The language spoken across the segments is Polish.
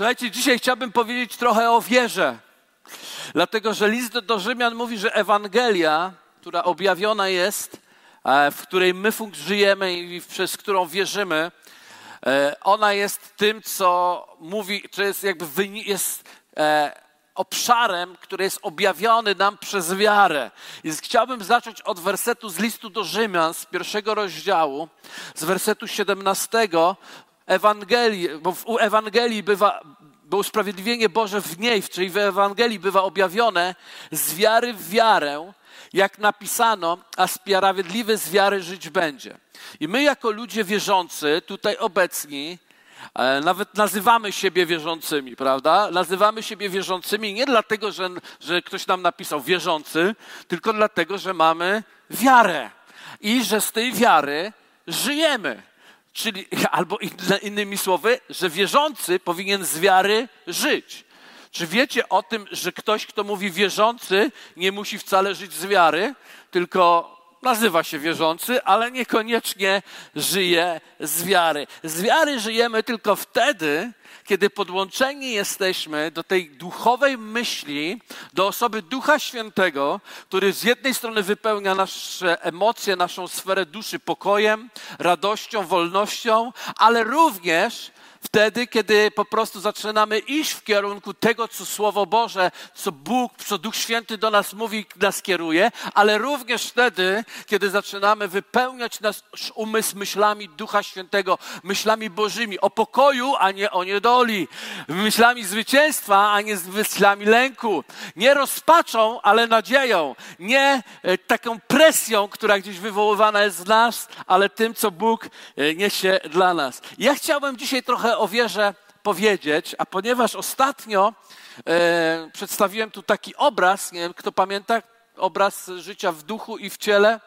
Słuchajcie, dzisiaj chciałbym powiedzieć trochę o wierze. Dlatego, że list do Rzymian mówi, że Ewangelia, która objawiona jest, e, w której my żyjemy i przez którą wierzymy, e, ona jest tym, co mówi, to jest jakby jest e, obszarem, który jest objawiony nam przez wiarę. Więc chciałbym zacząć od wersetu z listu do Rzymian, z pierwszego rozdziału, z wersetu 17. Ewangelii, bo w Ewangelii bywa, bo usprawiedliwienie Boże w niej, czyli w Ewangelii bywa objawione z wiary w wiarę, jak napisano, a sprawiedliwy z wiary żyć będzie. I my jako ludzie wierzący, tutaj obecni, e, nawet nazywamy siebie wierzącymi, prawda? Nazywamy siebie wierzącymi nie dlatego, że, że ktoś nam napisał wierzący, tylko dlatego, że mamy wiarę i że z tej wiary żyjemy. Czyli, albo innymi słowy, że wierzący powinien z wiary żyć. Czy wiecie o tym, że ktoś, kto mówi wierzący, nie musi wcale żyć z wiary, tylko nazywa się wierzący, ale niekoniecznie żyje z wiary. Z wiary żyjemy tylko wtedy, kiedy podłączeni jesteśmy do tej duchowej myśli, do osoby Ducha Świętego, który z jednej strony wypełnia nasze emocje, naszą sferę duszy pokojem, radością, wolnością, ale również Wtedy, kiedy po prostu zaczynamy iść w kierunku tego, co Słowo Boże, co Bóg, co Duch Święty do nas mówi, nas kieruje, ale również wtedy, kiedy zaczynamy wypełniać nasz umysł myślami Ducha Świętego, myślami Bożymi o pokoju, a nie o niedoli, myślami zwycięstwa, a nie myślami lęku, nie rozpaczą, ale nadzieją, nie e, taką presją, która gdzieś wywoływana jest z nas, ale tym, co Bóg e, niesie dla nas. Ja chciałbym dzisiaj trochę trochę o wierze powiedzieć, a ponieważ ostatnio e, przedstawiłem tu taki obraz, nie wiem, kto pamięta, obraz życia w duchu i w ciele.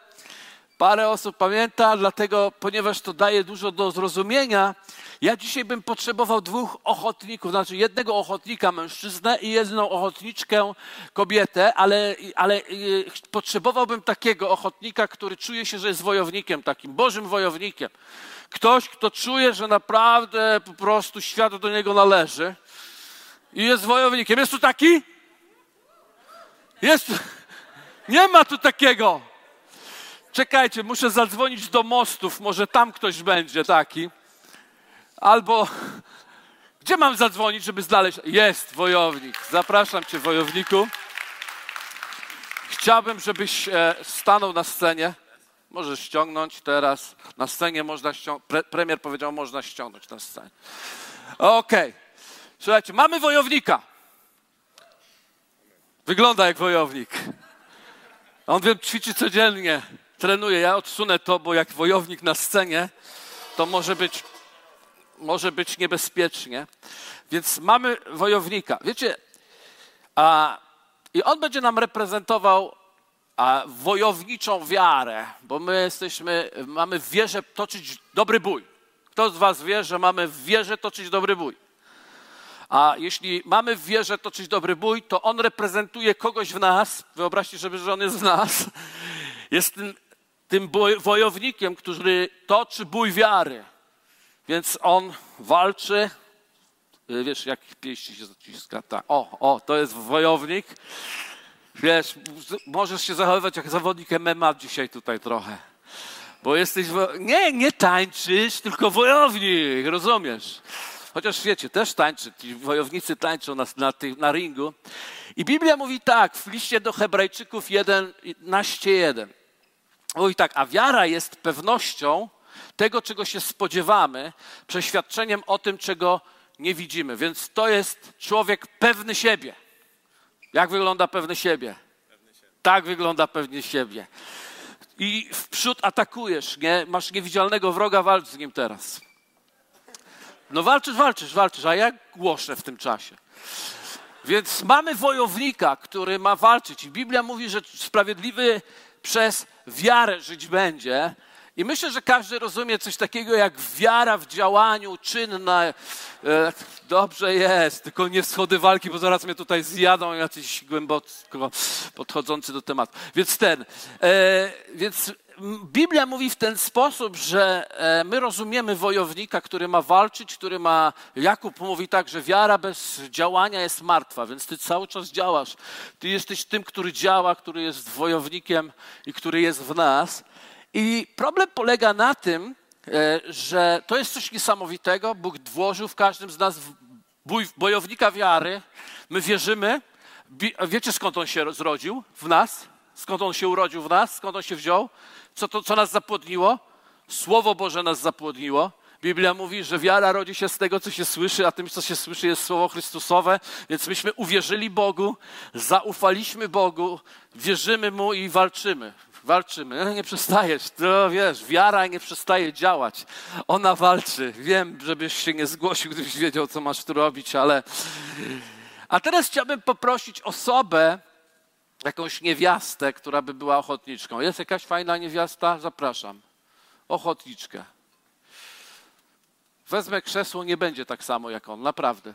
Parę osób pamięta, dlatego, ponieważ to daje dużo do zrozumienia, ja dzisiaj bym potrzebował dwóch ochotników, znaczy jednego ochotnika mężczyznę i jedną ochotniczkę kobietę, ale, ale y, potrzebowałbym takiego ochotnika, który czuje się, że jest wojownikiem, takim Bożym wojownikiem. Ktoś, kto czuje, że naprawdę po prostu świat do niego należy i jest wojownikiem. Jest tu taki? Jest. Nie ma tu takiego. Czekajcie, muszę zadzwonić do mostów, może tam ktoś będzie taki. Albo gdzie mam zadzwonić, żeby znaleźć? Jest wojownik. Zapraszam cię, wojowniku. Chciałbym, żebyś e, stanął na scenie. Możesz ściągnąć teraz. Na scenie można ściągnąć. Pre, premier powiedział, można ściągnąć na scenie. Okej. Okay. Słuchajcie, mamy wojownika. Wygląda jak wojownik. On wiem, ćwiczy codziennie, trenuje. Ja odsunę to, bo jak wojownik na scenie, to może być, może być niebezpiecznie. Więc mamy wojownika. Wiecie, a, i on będzie nam reprezentował wojowniczą wiarę, bo my jesteśmy, mamy w wierze toczyć dobry bój. Kto z Was wie, że mamy w wierze toczyć dobry bój? A jeśli mamy w wierze toczyć dobry bój, to on reprezentuje kogoś w nas. Wyobraźcie sobie, że on jest w nas. Jest tym, tym wojownikiem, który toczy bój wiary. Więc on walczy. Wiesz, jak pieści się zaciska? Tak. O, o, to jest wojownik. Wiesz, możesz się zachowywać jak zawodnik MMA dzisiaj tutaj trochę. Bo jesteś. Nie, nie tańczysz, tylko wojownik, rozumiesz? Chociaż wiecie, też tańczy, ci wojownicy tańczą na, na, na ringu. I Biblia mówi tak, w liście do Hebrajczyków 11:1. Mówi tak, a wiara jest pewnością tego, czego się spodziewamy, przeświadczeniem o tym, czego nie widzimy. Więc to jest człowiek pewny siebie. Jak wygląda pewny siebie? Tak wygląda pewnie siebie. I w przód atakujesz, nie? Masz niewidzialnego wroga, walcz z nim teraz. No walczysz, walczysz, walczysz, a ja głoszę w tym czasie. Więc mamy wojownika, który ma walczyć. I Biblia mówi, że sprawiedliwy przez wiarę żyć będzie. I myślę, że każdy rozumie coś takiego jak wiara w działaniu, czynna. E, dobrze jest, tylko nie wschody walki, bo zaraz mnie tutaj zjadą jacyś głęboko podchodzący do tematu. Więc ten, e, więc Biblia mówi w ten sposób, że e, my rozumiemy wojownika, który ma walczyć, który ma. Jakub mówi tak, że wiara bez działania jest martwa, więc ty cały czas działasz. Ty jesteś tym, który działa, który jest wojownikiem i który jest w nas. I problem polega na tym, e, że to jest coś niesamowitego. Bóg włożył w każdym z nas bojownika wiary. My wierzymy. Wiecie skąd on się zrodził w nas? Skąd on się urodził w nas? Skąd on się wziął? Co, to, co nas zapłodniło? Słowo Boże nas zapłodniło. Biblia mówi, że wiara rodzi się z tego, co się słyszy, a tym, co się słyszy, jest Słowo Chrystusowe. Więc myśmy uwierzyli Bogu, zaufaliśmy Bogu, wierzymy Mu i walczymy. Walczymy. No, nie przestajesz. To wiesz, wiara nie przestaje działać. Ona walczy. Wiem, żebyś się nie zgłosił, gdybyś wiedział, co masz tu robić, ale. A teraz chciałbym poprosić osobę, jakąś niewiastę, która by była ochotniczką. Jest jakaś fajna niewiasta? Zapraszam. Ochotniczkę. Wezmę krzesło, nie będzie tak samo jak on, naprawdę.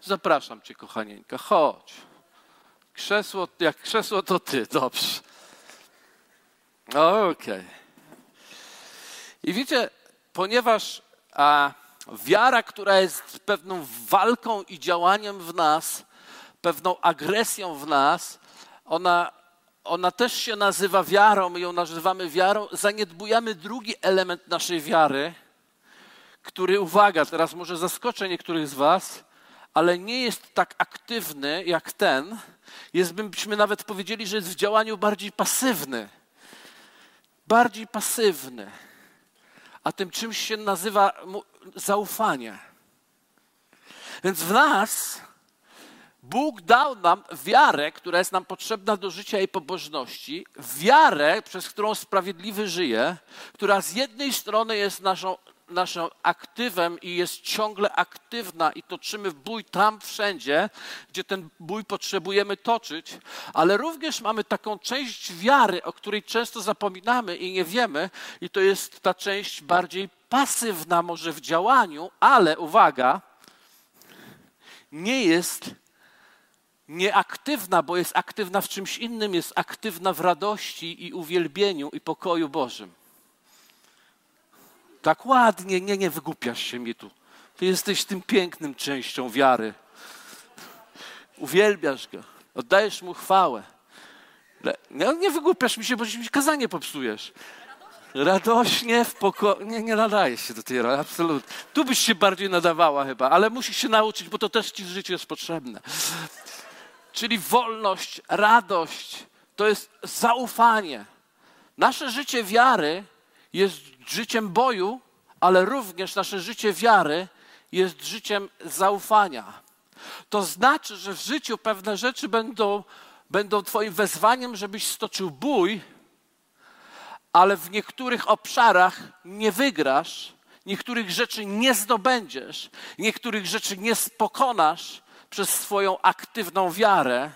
Zapraszam cię, kochanieńka, chodź. Krzesło, jak krzesło, to ty, dobrze. Okej. Okay. I widzicie, ponieważ a, wiara, która jest pewną walką i działaniem w nas, pewną agresją w nas, ona, ona też się nazywa wiarą, my ją nazywamy wiarą, zaniedbujemy drugi element naszej wiary, który, uwaga, teraz może zaskoczę niektórych z Was, ale nie jest tak aktywny jak ten. Jest, byśmy nawet powiedzieli, że jest w działaniu bardziej pasywny. Bardziej pasywny. A tym czymś się nazywa zaufanie. Więc w nas Bóg dał nam wiarę, która jest nam potrzebna do życia i pobożności, wiarę, przez którą sprawiedliwy żyje, która z jednej strony jest naszą, naszym aktywem i jest ciągle aktywna i toczymy bój tam wszędzie, gdzie ten bój potrzebujemy toczyć, ale również mamy taką część wiary, o której często zapominamy i nie wiemy, i to jest ta część bardziej pasywna może w działaniu, ale uwaga, nie jest nieaktywna, bo jest aktywna w czymś innym, jest aktywna w radości i uwielbieniu i pokoju Bożym. Tak ładnie, nie, nie wygłupiasz się mi tu. Ty jesteś tym pięknym częścią wiary. Uwielbiasz Go, oddajesz Mu chwałę. Nie, nie wygłupiasz mi się, bo mi kazanie popsujesz. Radośnie, w pokoju. Nie, nie nadajesz się do tej roli, absolutnie. Tu byś się bardziej nadawała chyba, ale musisz się nauczyć, bo to też ci w życiu jest potrzebne. Czyli wolność, radość, to jest zaufanie. Nasze życie wiary jest życiem boju, ale również nasze życie wiary jest życiem zaufania. To znaczy, że w życiu pewne rzeczy będą, będą Twoim wezwaniem, żebyś stoczył bój, ale w niektórych obszarach nie wygrasz, niektórych rzeczy nie zdobędziesz, niektórych rzeczy nie pokonasz przez swoją aktywną wiarę.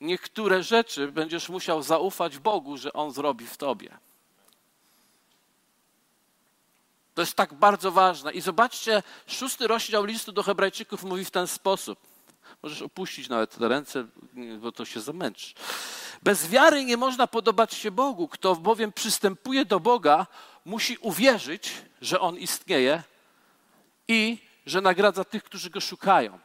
Niektóre rzeczy będziesz musiał zaufać Bogu, że On zrobi w Tobie. To jest tak bardzo ważne. I zobaczcie, szósty rozdział listu do Hebrajczyków mówi w ten sposób. Możesz opuścić nawet te ręce, bo to się zamęczy. Bez wiary nie można podobać się Bogu. Kto bowiem przystępuje do Boga, musi uwierzyć, że On istnieje i że nagradza tych, którzy Go szukają.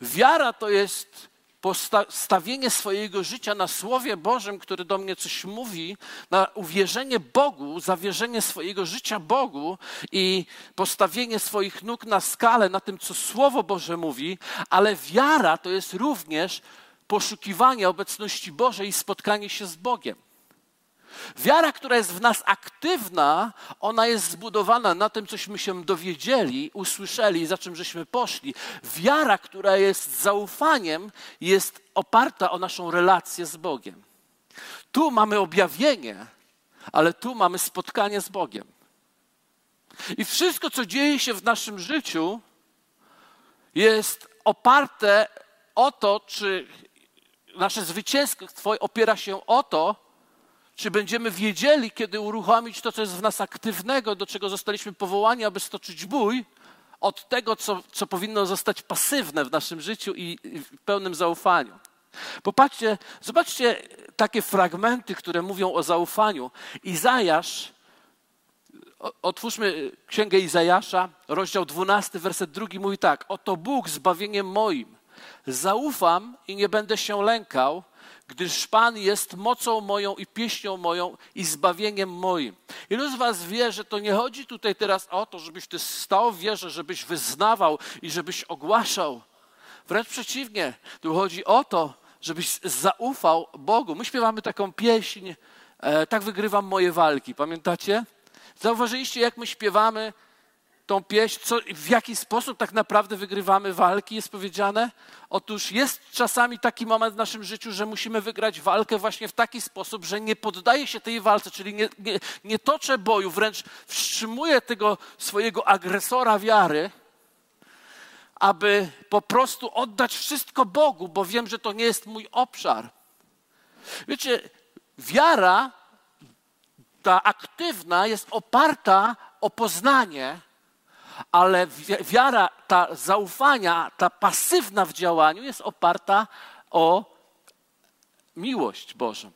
Wiara to jest postawienie swojego życia na Słowie Bożym, który do mnie coś mówi, na uwierzenie Bogu, zawierzenie swojego życia Bogu i postawienie swoich nóg na skalę, na tym, co Słowo Boże mówi, ale wiara to jest również poszukiwanie obecności Bożej i spotkanie się z Bogiem. Wiara, która jest w nas aktywna, ona jest zbudowana na tym, cośmy się dowiedzieli, usłyszeli, za czym żeśmy poszli. Wiara, która jest zaufaniem, jest oparta o naszą relację z Bogiem. Tu mamy objawienie, ale tu mamy spotkanie z Bogiem. I wszystko, co dzieje się w naszym życiu, jest oparte o to, czy nasze zwycięstwo opiera się o to, czy będziemy wiedzieli, kiedy uruchomić to, co jest w nas aktywnego, do czego zostaliśmy powołani, aby stoczyć bój, od tego, co, co powinno zostać pasywne w naszym życiu i, w pełnym zaufaniu. Popatrzcie, zobaczcie takie fragmenty, które mówią o zaufaniu. Izajasz, otwórzmy Księgę Izajasza, rozdział 12, werset 2 mówi tak. Oto Bóg zbawieniem moim. Zaufam i nie będę się lękał, gdyż Pan jest mocą moją i pieśnią moją i zbawieniem moim. Ilu z Was wie, że to nie chodzi tutaj teraz o to, żebyś Ty stał w wierze, żebyś wyznawał i żebyś ogłaszał. Wręcz przeciwnie, tu chodzi o to, żebyś zaufał Bogu. My śpiewamy taką pieśń, e, tak wygrywam moje walki. Pamiętacie? Zauważyliście, jak my śpiewamy tą pieśń, co, w jaki sposób tak naprawdę wygrywamy walki, jest powiedziane? Otóż jest czasami taki moment w naszym życiu, że musimy wygrać walkę właśnie w taki sposób, że nie poddaję się tej walce, czyli nie, nie, nie toczę boju, wręcz wstrzymuję tego swojego agresora wiary, aby po prostu oddać wszystko Bogu, bo wiem, że to nie jest mój obszar. Wiecie, wiara, ta aktywna, jest oparta o poznanie, ale wiara, ta zaufania, ta pasywna w działaniu jest oparta o miłość Bożą.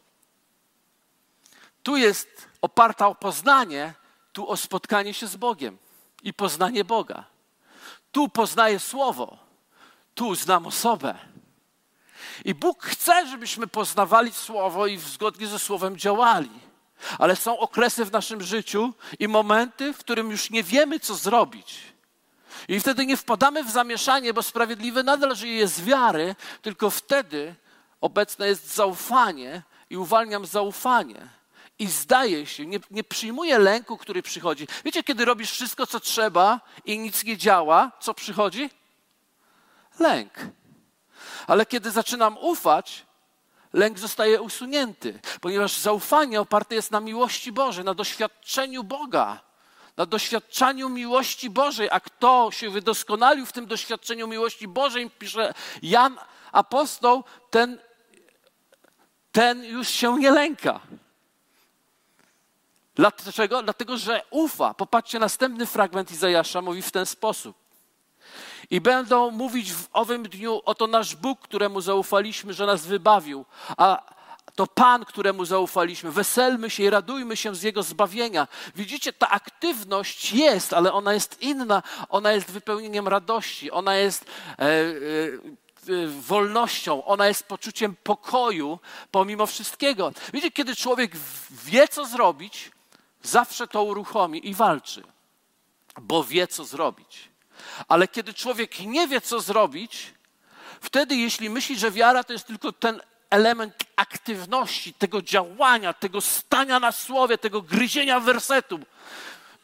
Tu jest oparta o poznanie, tu o spotkanie się z Bogiem i poznanie Boga. Tu poznaję Słowo, tu znam osobę. I Bóg chce, żebyśmy poznawali Słowo i zgodnie ze Słowem działali. Ale są okresy w naszym życiu i momenty, w którym już nie wiemy, co zrobić. I wtedy nie wpadamy w zamieszanie, bo sprawiedliwy nadal żyje z wiary, tylko wtedy obecne jest zaufanie i uwalniam zaufanie. I zdaje się, nie, nie przyjmuję lęku, który przychodzi. Wiecie, kiedy robisz wszystko, co trzeba i nic nie działa, co przychodzi? Lęk. Ale kiedy zaczynam ufać, lęk zostaje usunięty, ponieważ zaufanie oparte jest na miłości Bożej, na doświadczeniu Boga, na doświadczaniu miłości Bożej. A kto się wydoskonalił w tym doświadczeniu miłości Bożej, pisze Jan apostoł, ten, ten już się nie lęka. Dlaczego? Dlatego, że ufa. Popatrzcie, następny fragment Izajasza mówi w ten sposób. I będą mówić w owym dniu, oto nasz Bóg, któremu zaufaliśmy, że nas wybawił, a to Pan, któremu zaufaliśmy. Weselmy się i radujmy się z Jego zbawienia. Widzicie, ta aktywność jest, ale ona jest inna. Ona jest wypełnieniem radości, ona jest e, e, wolnością, ona jest poczuciem pokoju pomimo wszystkiego. Widzicie, kiedy człowiek wie, co zrobić, zawsze to uruchomi i walczy, bo wie, co zrobić. Ale kiedy człowiek nie wie, co zrobić, wtedy, jeśli myśli, że wiara to jest tylko ten element aktywności, tego działania, tego stania na słowie, tego gryzienia wersetu,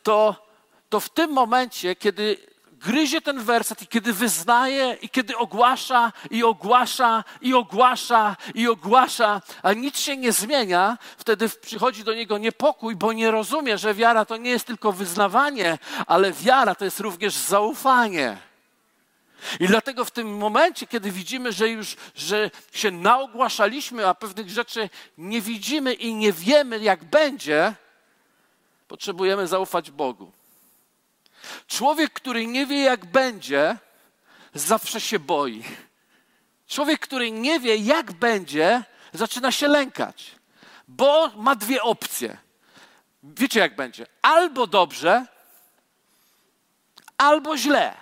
to, to w tym momencie, kiedy gryzie ten werset i kiedy wyznaje, i kiedy ogłasza, i ogłasza, i ogłasza, i ogłasza, a nic się nie zmienia, wtedy przychodzi do niego niepokój, bo nie rozumie, że wiara to nie jest tylko wyznawanie, ale wiara to jest również zaufanie. I dlatego w tym momencie, kiedy widzimy, że już że się naogłaszaliśmy, a pewnych rzeczy nie widzimy i nie wiemy, jak będzie, potrzebujemy zaufać Bogu. Człowiek, który nie wie, jak będzie, zawsze się boi. Człowiek, który nie wie, jak będzie, zaczyna się lękać, bo ma dwie opcje. Wiecie, jak będzie? Albo dobrze, albo źle.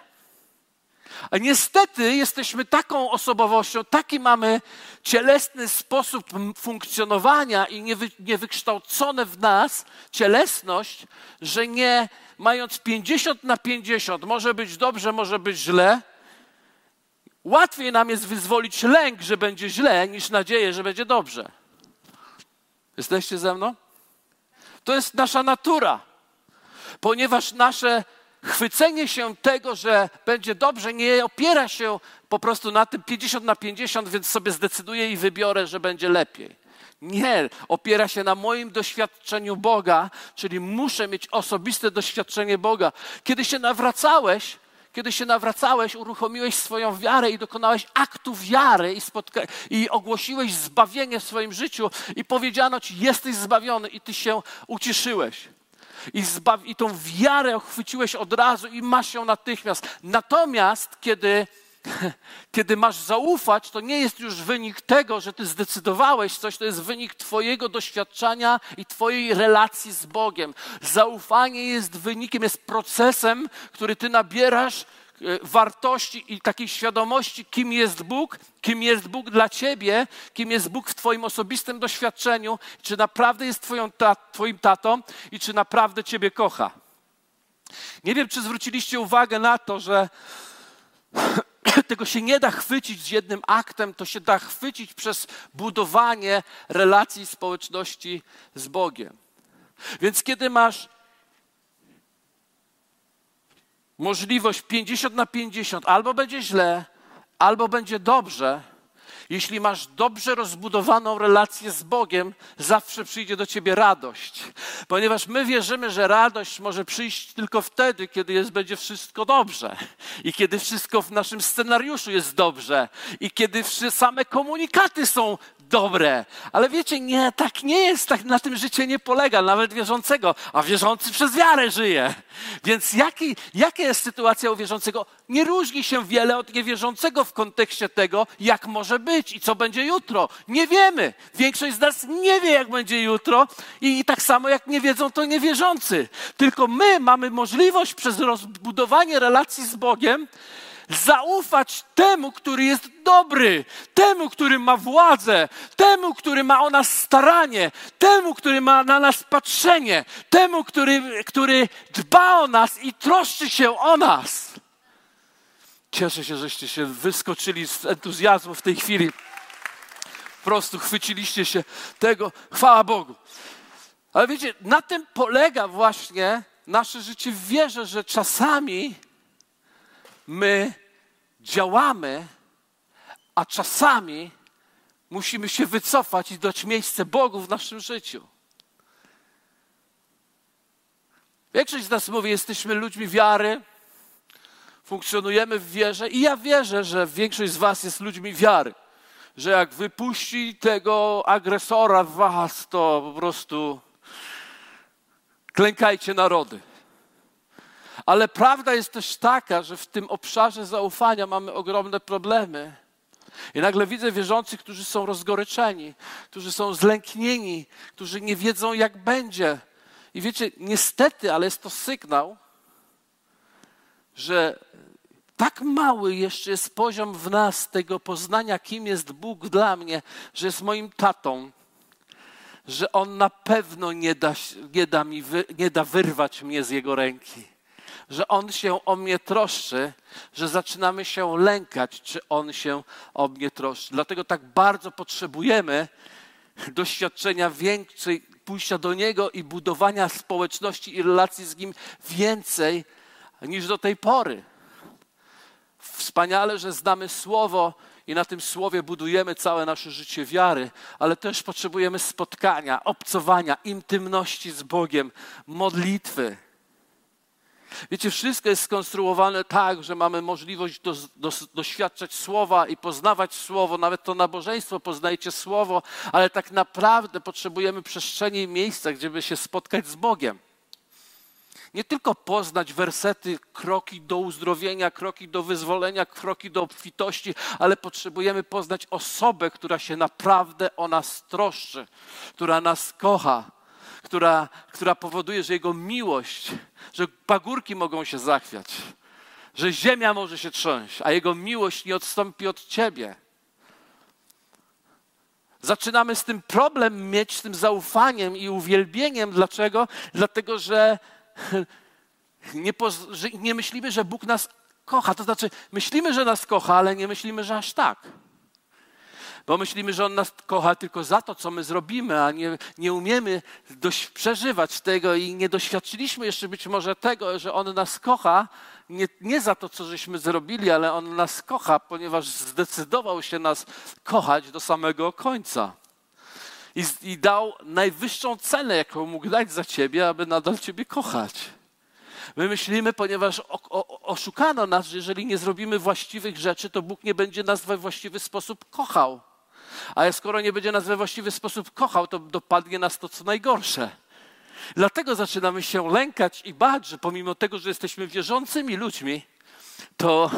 A niestety jesteśmy taką osobowością, taki mamy cielesny sposób funkcjonowania i niewy, niewykształcone w nas cielesność, że nie mając 50 na 50, może być dobrze, może być źle, łatwiej nam jest wyzwolić lęk, że będzie źle, niż nadzieję, że będzie dobrze. Jesteście ze mną? To jest nasza natura, ponieważ nasze chwycenie się tego, że będzie dobrze, nie opiera się po prostu na tym 50 na 50, więc sobie zdecyduję i wybiorę, że będzie lepiej. Nie, opiera się na moim doświadczeniu Boga, czyli muszę mieć osobiste doświadczenie Boga. Kiedy się nawracałeś, kiedy się nawracałeś, uruchomiłeś swoją wiarę i dokonałeś aktu wiary i, spotka- i ogłosiłeś zbawienie w swoim życiu i powiedziano ci, jesteś zbawiony i ty się ucieszyłeś. I, I tą wiarę chwyciłeś od razu i masz ją natychmiast. Natomiast, kiedy kiedy masz zaufać, to nie jest już wynik tego, że ty zdecydowałeś coś, to jest wynik Twojego doświadczenia i Twojej relacji z Bogiem. Zaufanie jest wynikiem, jest procesem, który ty nabierasz E, wartości i takiej świadomości, kim jest Bóg, kim jest Bóg dla ciebie, kim jest Bóg w Twoim osobistym doświadczeniu, czy naprawdę jest twoją ta, Twoim tatą i czy naprawdę Ciebie kocha. Nie wiem, czy zwróciliście uwagę na to, że tego się nie da chwycić z jednym aktem, to się da chwycić przez budowanie relacji społeczności z Bogiem. Więc kiedy masz możliwość 50 na 50, albo będzie źle, albo będzie dobrze. Jeśli masz dobrze rozbudowaną relację z Bogiem, zawsze przyjdzie do ciebie radość. Ponieważ my wierzymy, że radość może przyjść tylko wtedy, kiedy jest, będzie wszystko dobrze. I kiedy wszystko w naszym scenariuszu jest dobrze. I kiedy same komunikaty są dobre. Ale wiecie, nie, tak nie jest, tak na tym życie nie polega, nawet wierzącego, a wierzący przez wiarę żyje. Więc jaki, jaka jest sytuacja u wierzącego? Nie różni się wiele od niewierzącego w kontekście tego, jak może być i co będzie jutro. Nie wiemy. Większość z nas nie wie, jak będzie jutro i, tak samo jak nie wiedzą to niewierzący. Tylko my mamy możliwość przez rozbudowanie relacji z Bogiem, zaufać temu, który jest dobry, temu, który ma władzę, temu, który ma o nas staranie, temu, który ma na nas patrzenie, temu, który, który dba o nas i troszczy się o nas. Cieszę się, żeście się wyskoczyli z entuzjazmu w tej chwili. Po prostu chwyciliście się tego. Chwała Bogu. Ale wiecie, na tym polega właśnie nasze życie w wierze, że czasami my działamy, a czasami musimy się wycofać i dać miejsce Bogu w naszym życiu. Większość z nas mówi, jesteśmy ludźmi wiary, funkcjonujemy w wierze i ja wierzę, że większość z was jest ludźmi wiary. Że jak wypuści tego agresora w was, to po prostu klękajcie narody. Ale prawda jest też taka, że w tym obszarze zaufania mamy ogromne problemy. I nagle widzę wierzących, którzy są rozgoryczeni, którzy są zlęknieni, którzy nie wiedzą, jak będzie. I wiecie, niestety, ale jest to sygnał, że tak mały jeszcze jest poziom w nas tego poznania, kim jest Bóg dla mnie, że jest moim tatą, że On na pewno nie da, nie da, mi nie da wyrwać mnie z Jego ręki że On się o mnie troszczy, że zaczynamy się lękać, czy On się o mnie troszczy. Dlatego tak bardzo potrzebujemy doświadczenia większej, pójścia do Niego i budowania społeczności i relacji z Nim więcej niż do tej pory. Wspaniale, że znamy Słowo i na tym Słowie budujemy całe nasze życie wiary, ale też potrzebujemy spotkania, obcowania, intymności z Bogiem, modlitwy. Wiecie, wszystko jest skonstruowane tak, że mamy możliwość do, do, doświadczać Słowa i poznawać Słowo, nawet to nabożeństwo poznajcie Słowo, ale tak naprawdę potrzebujemy przestrzeni i miejsca, gdzie by się spotkać z Bogiem. Nie tylko poznać wersety, kroki do uzdrowienia, kroki do wyzwolenia, kroki do obfitości, ale potrzebujemy poznać osobę, która się naprawdę o nas troszczy, która nas kocha, która, która powoduje, że Jego miłość, że pagórki mogą się zachwiać, że ziemia może się trząść, a Jego miłość nie odstąpi od Ciebie. Zaczynamy z tym problem mieć, z tym zaufaniem i uwielbieniem. Dlaczego? Dlatego, że nie, że nie myślimy, że Bóg nas kocha. To znaczy, myślimy, że nas kocha, ale nie myślimy, że aż tak. Bo myślimy, że On nas kocha tylko za to, co my zrobimy, a nie, nie umiemy dość przeżywać tego i nie doświadczyliśmy jeszcze być może tego, że On nas kocha nie, nie za to, co żeśmy zrobili, ale On nas kocha, ponieważ zdecydował się nas kochać do samego końca. I, I dał najwyższą cenę, jaką mógł dać za ciebie, aby nadal ciebie kochać. My myślimy, ponieważ o, o, oszukano nas, że jeżeli nie zrobimy właściwych rzeczy, to Bóg nie będzie nas we właściwy sposób kochał. Ale skoro nie będzie nas we właściwy sposób kochał, to dopadnie nas to co najgorsze. Dlatego zaczynamy się lękać i bać, że pomimo tego, że jesteśmy wierzącymi ludźmi, to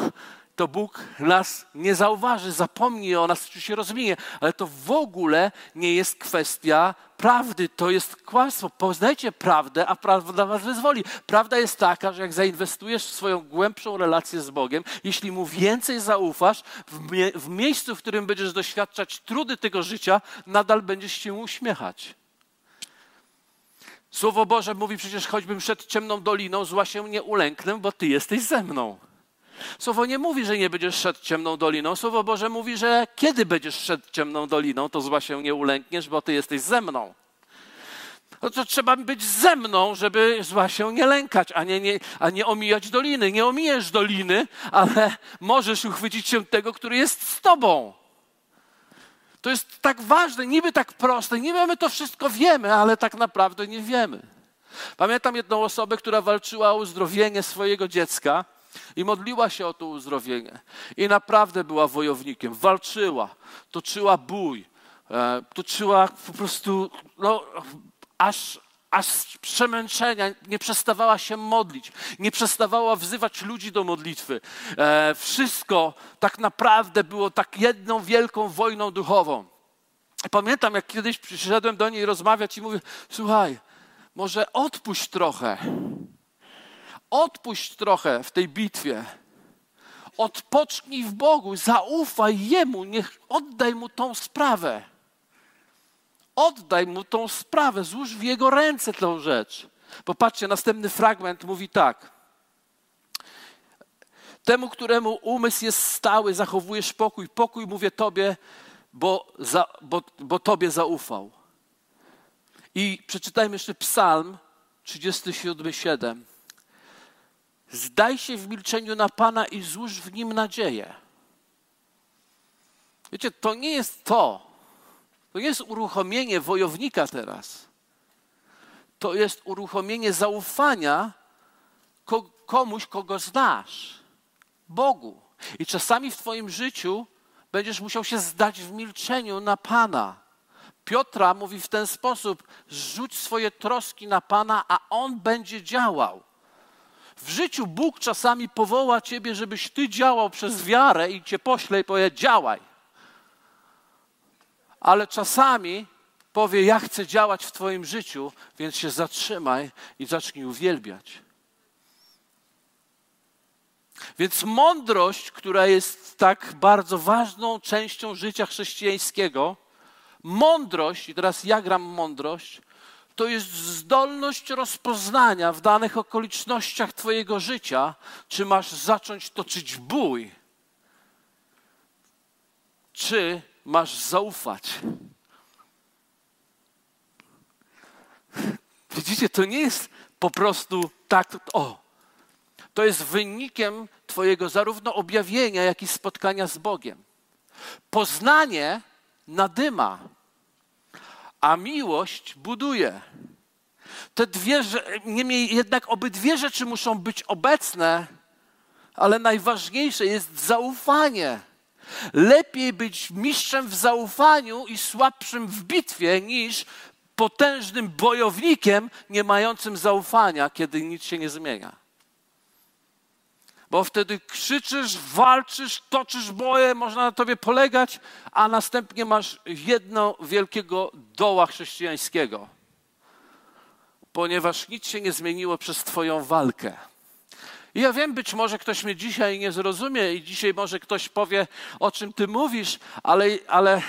to Bóg nas nie zauważy, zapomni o nas, czy się rozminie, ale to w ogóle nie jest kwestia prawdy, to jest kłamstwo. Poznajcie prawdę, a prawda was wyzwoli. Prawda jest taka, że jak zainwestujesz w swoją głębszą relację z Bogiem, jeśli Mu więcej zaufasz, w, mie w miejscu, w którym będziesz doświadczać trudy tego życia, nadal będziesz się uśmiechać. Słowo Boże mówi przecież, choćbym przed ciemną doliną, zła się nie ulęknę, bo Ty jesteś ze mną. Słowo nie mówi, że nie będziesz szedł ciemną doliną. Słowo Boże mówi, że kiedy będziesz szedł ciemną doliną, to zła się nie ulękniesz, bo Ty jesteś ze mną. No to trzeba być ze mną, żeby zła się nie lękać, a nie, nie, a nie omijać doliny. Nie omijesz doliny, ale możesz uchwycić się tego, który jest z Tobą. To jest tak ważne, niby tak proste, niby my to wszystko wiemy, ale tak naprawdę nie wiemy. Pamiętam jedną osobę, która walczyła o uzdrowienie swojego dziecka i modliła się o to uzdrowienie. I naprawdę była wojownikiem, walczyła, toczyła bój, e, toczyła po prostu, no, aż, aż przemęczenia, nie przestawała się modlić, nie przestawała wzywać ludzi do modlitwy. E, wszystko tak naprawdę było tak jedną wielką wojną duchową. Pamiętam, jak kiedyś przyszedłem do niej rozmawiać i mówię, słuchaj, może odpuść trochę. Odpuść trochę w tej bitwie. Odpocznij w Bogu, zaufaj Jemu, niech oddaj Mu tą sprawę. Oddaj Mu tą sprawę, złóż w Jego ręce tę rzecz. Popatrzcie, następny fragment mówi tak. Temu, któremu umysł jest stały, zachowujesz pokój. Pokój mówię Tobie, bo, za, bo, bo Tobie zaufał. I przeczytajmy jeszcze Psalm 37,7. Zdaj się w milczeniu na Pana i złóż w nim nadzieję. Wiecie, to nie jest to. To nie jest uruchomienie wojownika teraz. To jest uruchomienie zaufania komuś, kogo znasz. Bogu. I czasami w Twoim życiu będziesz musiał się zdać w milczeniu na Pana. Piotra mówi w ten sposób: rzuć swoje troski na Pana, a On będzie działał. W życiu Bóg czasami powoła ciebie, żebyś ty działał przez wiarę i cię pośle i powie: działaj. Ale czasami powie: Ja chcę działać w Twoim życiu, więc się zatrzymaj i zacznij uwielbiać. Więc mądrość, która jest tak bardzo ważną częścią życia chrześcijańskiego, mądrość, i teraz ja gram mądrość, to jest zdolność rozpoznania w danych okolicznościach Twojego życia, czy masz zacząć toczyć bój, czy masz zaufać. Widzicie, to nie jest po prostu tak, o. To jest wynikiem Twojego zarówno objawienia, jak i spotkania z Bogiem. Poznanie nadyma a miłość buduje. Te dwie, niemniej jednak obydwie rzeczy muszą być obecne, ale najważniejsze jest zaufanie. Lepiej być mistrzem w zaufaniu i słabszym w bitwie, niż potężnym bojownikiem nie mającym zaufania, kiedy nic się nie zmienia bo wtedy krzyczysz, walczysz, toczysz boje, można na tobie polegać, a następnie masz jedno wielkiego doła chrześcijańskiego, ponieważ nic się nie zmieniło przez twoją walkę. I ja wiem, być może ktoś mnie dzisiaj nie zrozumie i dzisiaj może ktoś powie, o czym ty mówisz, ale, ale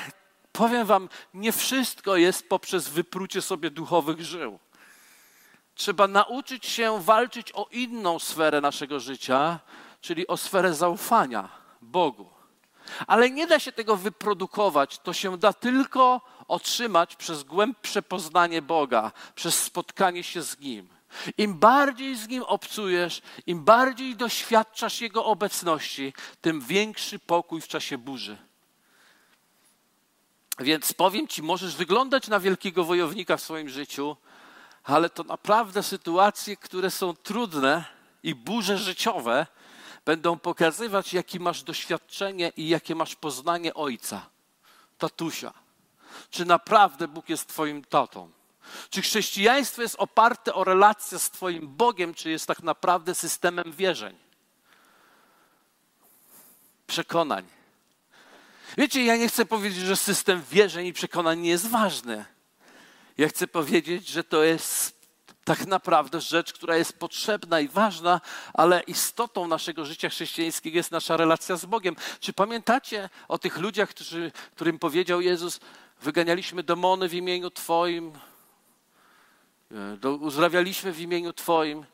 powiem wam, nie wszystko jest poprzez wyprucie sobie duchowych żył. Trzeba nauczyć się walczyć o inną sferę naszego życia, czyli o sferę zaufania Bogu. Ale nie da się tego wyprodukować, to się da tylko otrzymać przez głębsze poznanie Boga, przez spotkanie się z Nim. Im bardziej z Nim obcujesz, im bardziej doświadczasz Jego obecności, tym większy pokój w czasie burzy. Więc powiem Ci, możesz wyglądać na wielkiego wojownika w swoim życiu, ale to naprawdę sytuacje, które są trudne i burze życiowe, będą pokazywać, jakie masz doświadczenie i jakie masz poznanie Ojca, tatusia. Czy naprawdę Bóg jest Twoim tatą? Czy chrześcijaństwo jest oparte o relację z Twoim Bogiem, czy jest tak naprawdę systemem wierzeń? przekonań. Wiecie, ja nie chcę powiedzieć, że system wierzeń i przekonań nie jest ważny. Ja chcę powiedzieć, że to jest tak naprawdę rzecz, która jest potrzebna i ważna, ale istotą naszego życia chrześcijańskiego jest nasza relacja z Bogiem. Czy pamiętacie o tych ludziach, którzy, którym powiedział Jezus, wyganialiśmy demony w imieniu Twoim, e, uzdrawialiśmy w imieniu Twoim.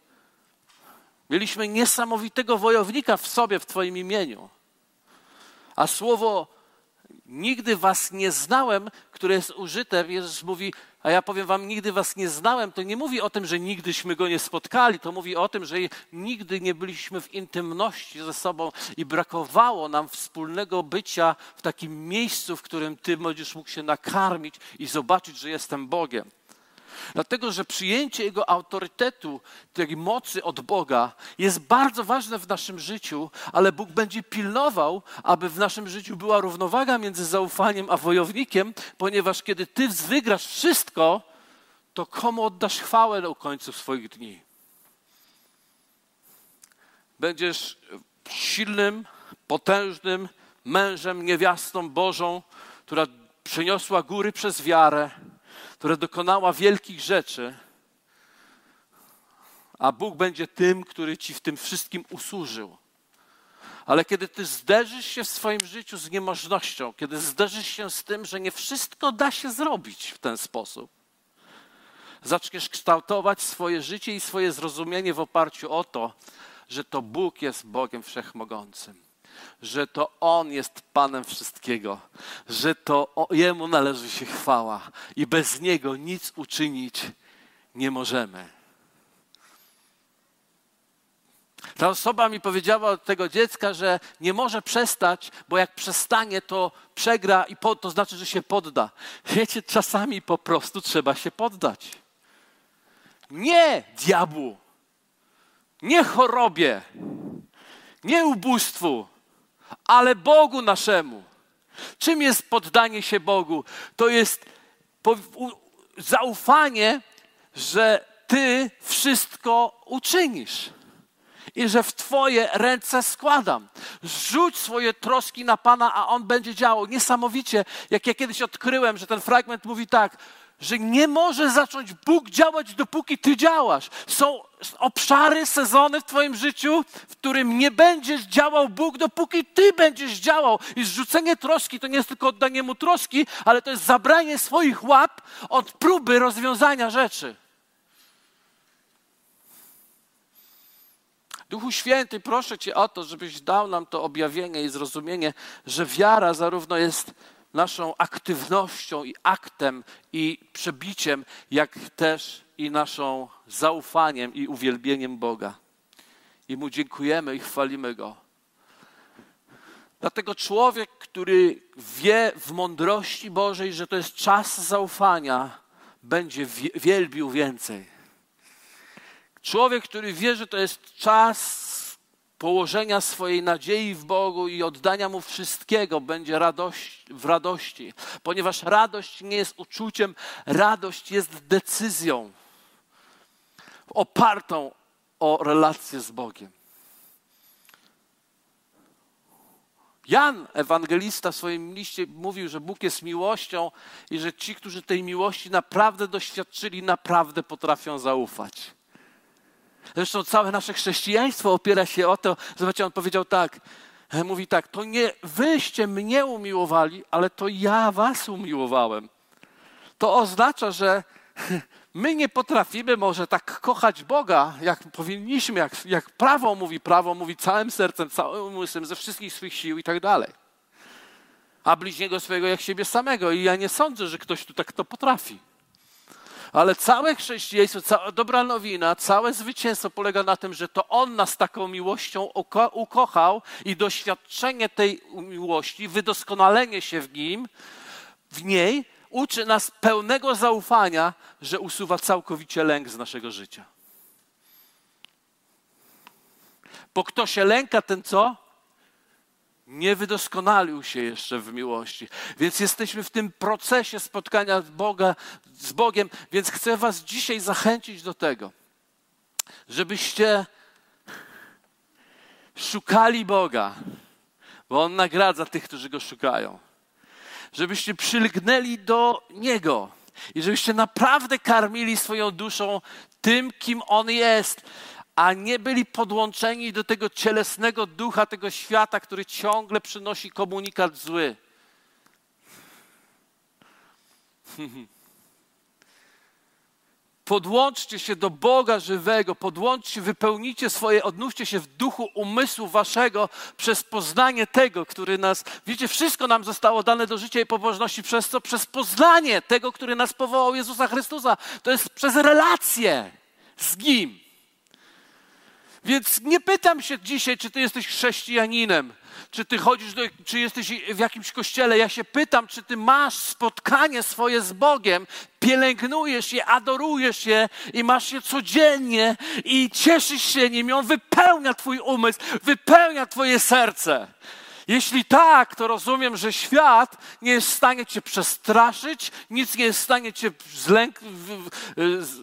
Mieliśmy niesamowitego wojownika w sobie, w Twoim imieniu. A słowo nigdy was nie znałem, które jest użyte, Jezus mówi, a ja powiem wam, nigdy was nie znałem, to nie mówi o tym, że nigdyśmy go nie spotkali, to mówi o tym, że nigdy nie byliśmy w intymności ze sobą i brakowało nam wspólnego bycia w takim miejscu, w którym ty będziesz mógł się nakarmić i zobaczyć, że jestem Bogiem. Dlatego, że przyjęcie Jego autorytetu, tej mocy od Boga jest bardzo ważne w naszym życiu, ale Bóg będzie pilnował, aby w naszym życiu była równowaga między zaufaniem a wojownikiem, ponieważ kiedy Ty wygrasz wszystko, to komu oddasz chwałę na końcu swoich dni? Będziesz silnym, potężnym mężem, niewiastą Bożą, która przeniosła góry przez wiarę która dokonała wielkich rzeczy, a Bóg będzie tym, który ci w tym wszystkim usłużył. Ale kiedy ty zderzysz się w swoim życiu z niemożnością, kiedy zderzysz się z tym, że nie wszystko da się zrobić w ten sposób, zaczniesz kształtować swoje życie i swoje zrozumienie w oparciu o to, że to Bóg jest Bogiem Wszechmogącym że to On jest Panem wszystkiego, że to Jemu należy się chwała i bez Niego nic uczynić nie możemy. Ta osoba mi powiedziała od tego dziecka, że nie może przestać, bo jak przestanie, to przegra i po, to znaczy, że się podda. Wiecie, czasami po prostu trzeba się poddać. Nie diabłu, nie chorobie, nie ubóstwu, ale Bogu naszemu. Czym jest poddanie się Bogu? To jest zaufanie, że Ty wszystko uczynisz i że w Twoje ręce składam. Rzuć swoje troski na Pana, a On będzie działał. Niesamowicie, jak ja kiedyś odkryłem, że ten fragment mówi tak, że nie może zacząć Bóg działać, dopóki Ty działasz. Są obszary, sezony w Twoim życiu, w którym nie będziesz działał Bóg, dopóki Ty będziesz działał. I zrzucenie troski to nie jest tylko oddanie Mu troski, ale to jest zabranie swoich łap od próby rozwiązania rzeczy. Duchu Święty, proszę Cię o to, żebyś dał nam to objawienie i zrozumienie, że wiara zarówno jest naszą aktywnością i aktem i przebiciem, jak też i naszą zaufaniem i uwielbieniem Boga. I Mu dziękujemy i chwalimy Go. Dlatego człowiek, który wie w mądrości Bożej, że to jest czas zaufania, będzie wielbił więcej. Człowiek, który wie, że to jest czas położenia swojej nadziei w Bogu i oddania Mu wszystkiego będzie radość, w radości, ponieważ radość nie jest uczuciem, radość jest decyzją opartą o relację z Bogiem. Jan, ewangelista, w swoim liście mówił, że Bóg jest miłością i że ci, którzy tej miłości naprawdę doświadczyli, naprawdę potrafią zaufać. Zresztą całe nasze chrześcijaństwo opiera się o to, zobaczcie, on powiedział tak, e, mówi tak, to nie wyście mnie umiłowali, ale to ja was umiłowałem. To oznacza, że my nie potrafimy może tak kochać Boga, jak powinniśmy, jak, jak prawo mówi, prawo mówi całym sercem, całym umysłem, ze wszystkich swych sił i tak dalej. A bliźniego swojego jak siebie samego. I ja nie sądzę, że ktoś tu tak to potrafi. Ale całe chrześcijaństwo, cała dobra nowina, całe zwycięstwo polega na tym, że to On nas taką miłością ukochał i doświadczenie tej miłości, wydoskonalenie się w nim, w niej, uczy nas pełnego zaufania, że usuwa całkowicie lęk z naszego życia. Bo kto się lęka, ten co? nie wydoskonalił się jeszcze w miłości. Więc jesteśmy w tym procesie spotkania Boga, z Bogiem, więc chcę Was dzisiaj zachęcić do tego, żebyście szukali Boga, bo On nagradza tych, którzy Go szukają. Żebyście przylgnęli do Niego i żebyście naprawdę karmili swoją duszą tym, kim On jest, a nie byli podłączeni do tego cielesnego ducha tego świata, który ciągle przynosi komunikat zły. Podłączcie się do Boga żywego, podłączcie, wypełnicie swoje, odnówcie się w duchu umysłu waszego przez poznanie tego, który nas, wiecie, wszystko nam zostało dane do życia i pobożności przez co? Przez poznanie tego, który nas powołał, Jezusa Chrystusa. To jest przez relację z Nim. Więc nie pytam się dzisiaj, czy ty jesteś chrześcijaninem, czy ty chodzisz, do, czy jesteś w jakimś kościele. Ja się pytam, czy ty masz spotkanie swoje z Bogiem, pielęgnujesz je, adorujesz je i masz je codziennie i cieszysz się nim i on wypełnia twój umysł, wypełnia twoje serce. Jeśli tak, to rozumiem, że świat nie jest w stanie cię przestraszyć, nic nie jest w stanie cię zlęk,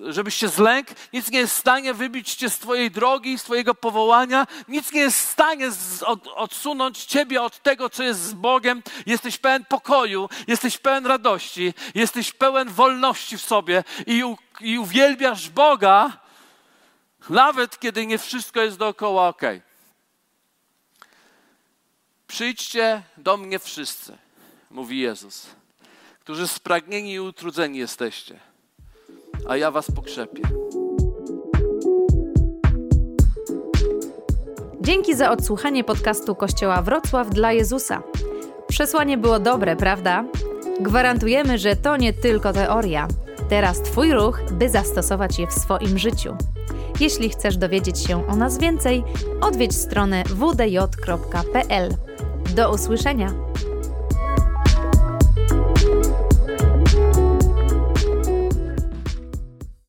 żebyś się zlęk, nic nie jest w stanie wybić cię z twojej drogi, z twojego powołania, nic nie jest w stanie odsunąć ciebie od tego, co jest z Bogiem. Jesteś pełen pokoju, jesteś pełen radości, jesteś pełen wolności w sobie i, i uwielbiasz Boga, nawet kiedy nie wszystko jest dookoła ok. Przyjdźcie do mnie wszyscy, mówi Jezus, którzy spragnieni i utrudzeni jesteście, a ja was pokrzepię. Dzięki za odsłuchanie podcastu Kościoła Wrocław dla Jezusa. Przesłanie było dobre, prawda? Gwarantujemy, że to nie tylko teoria. Teraz Twój ruch, by zastosować je w swoim życiu. Jeśli chcesz dowiedzieć się o nas więcej, odwiedź stronę wdj.pl. Do usłyszenia!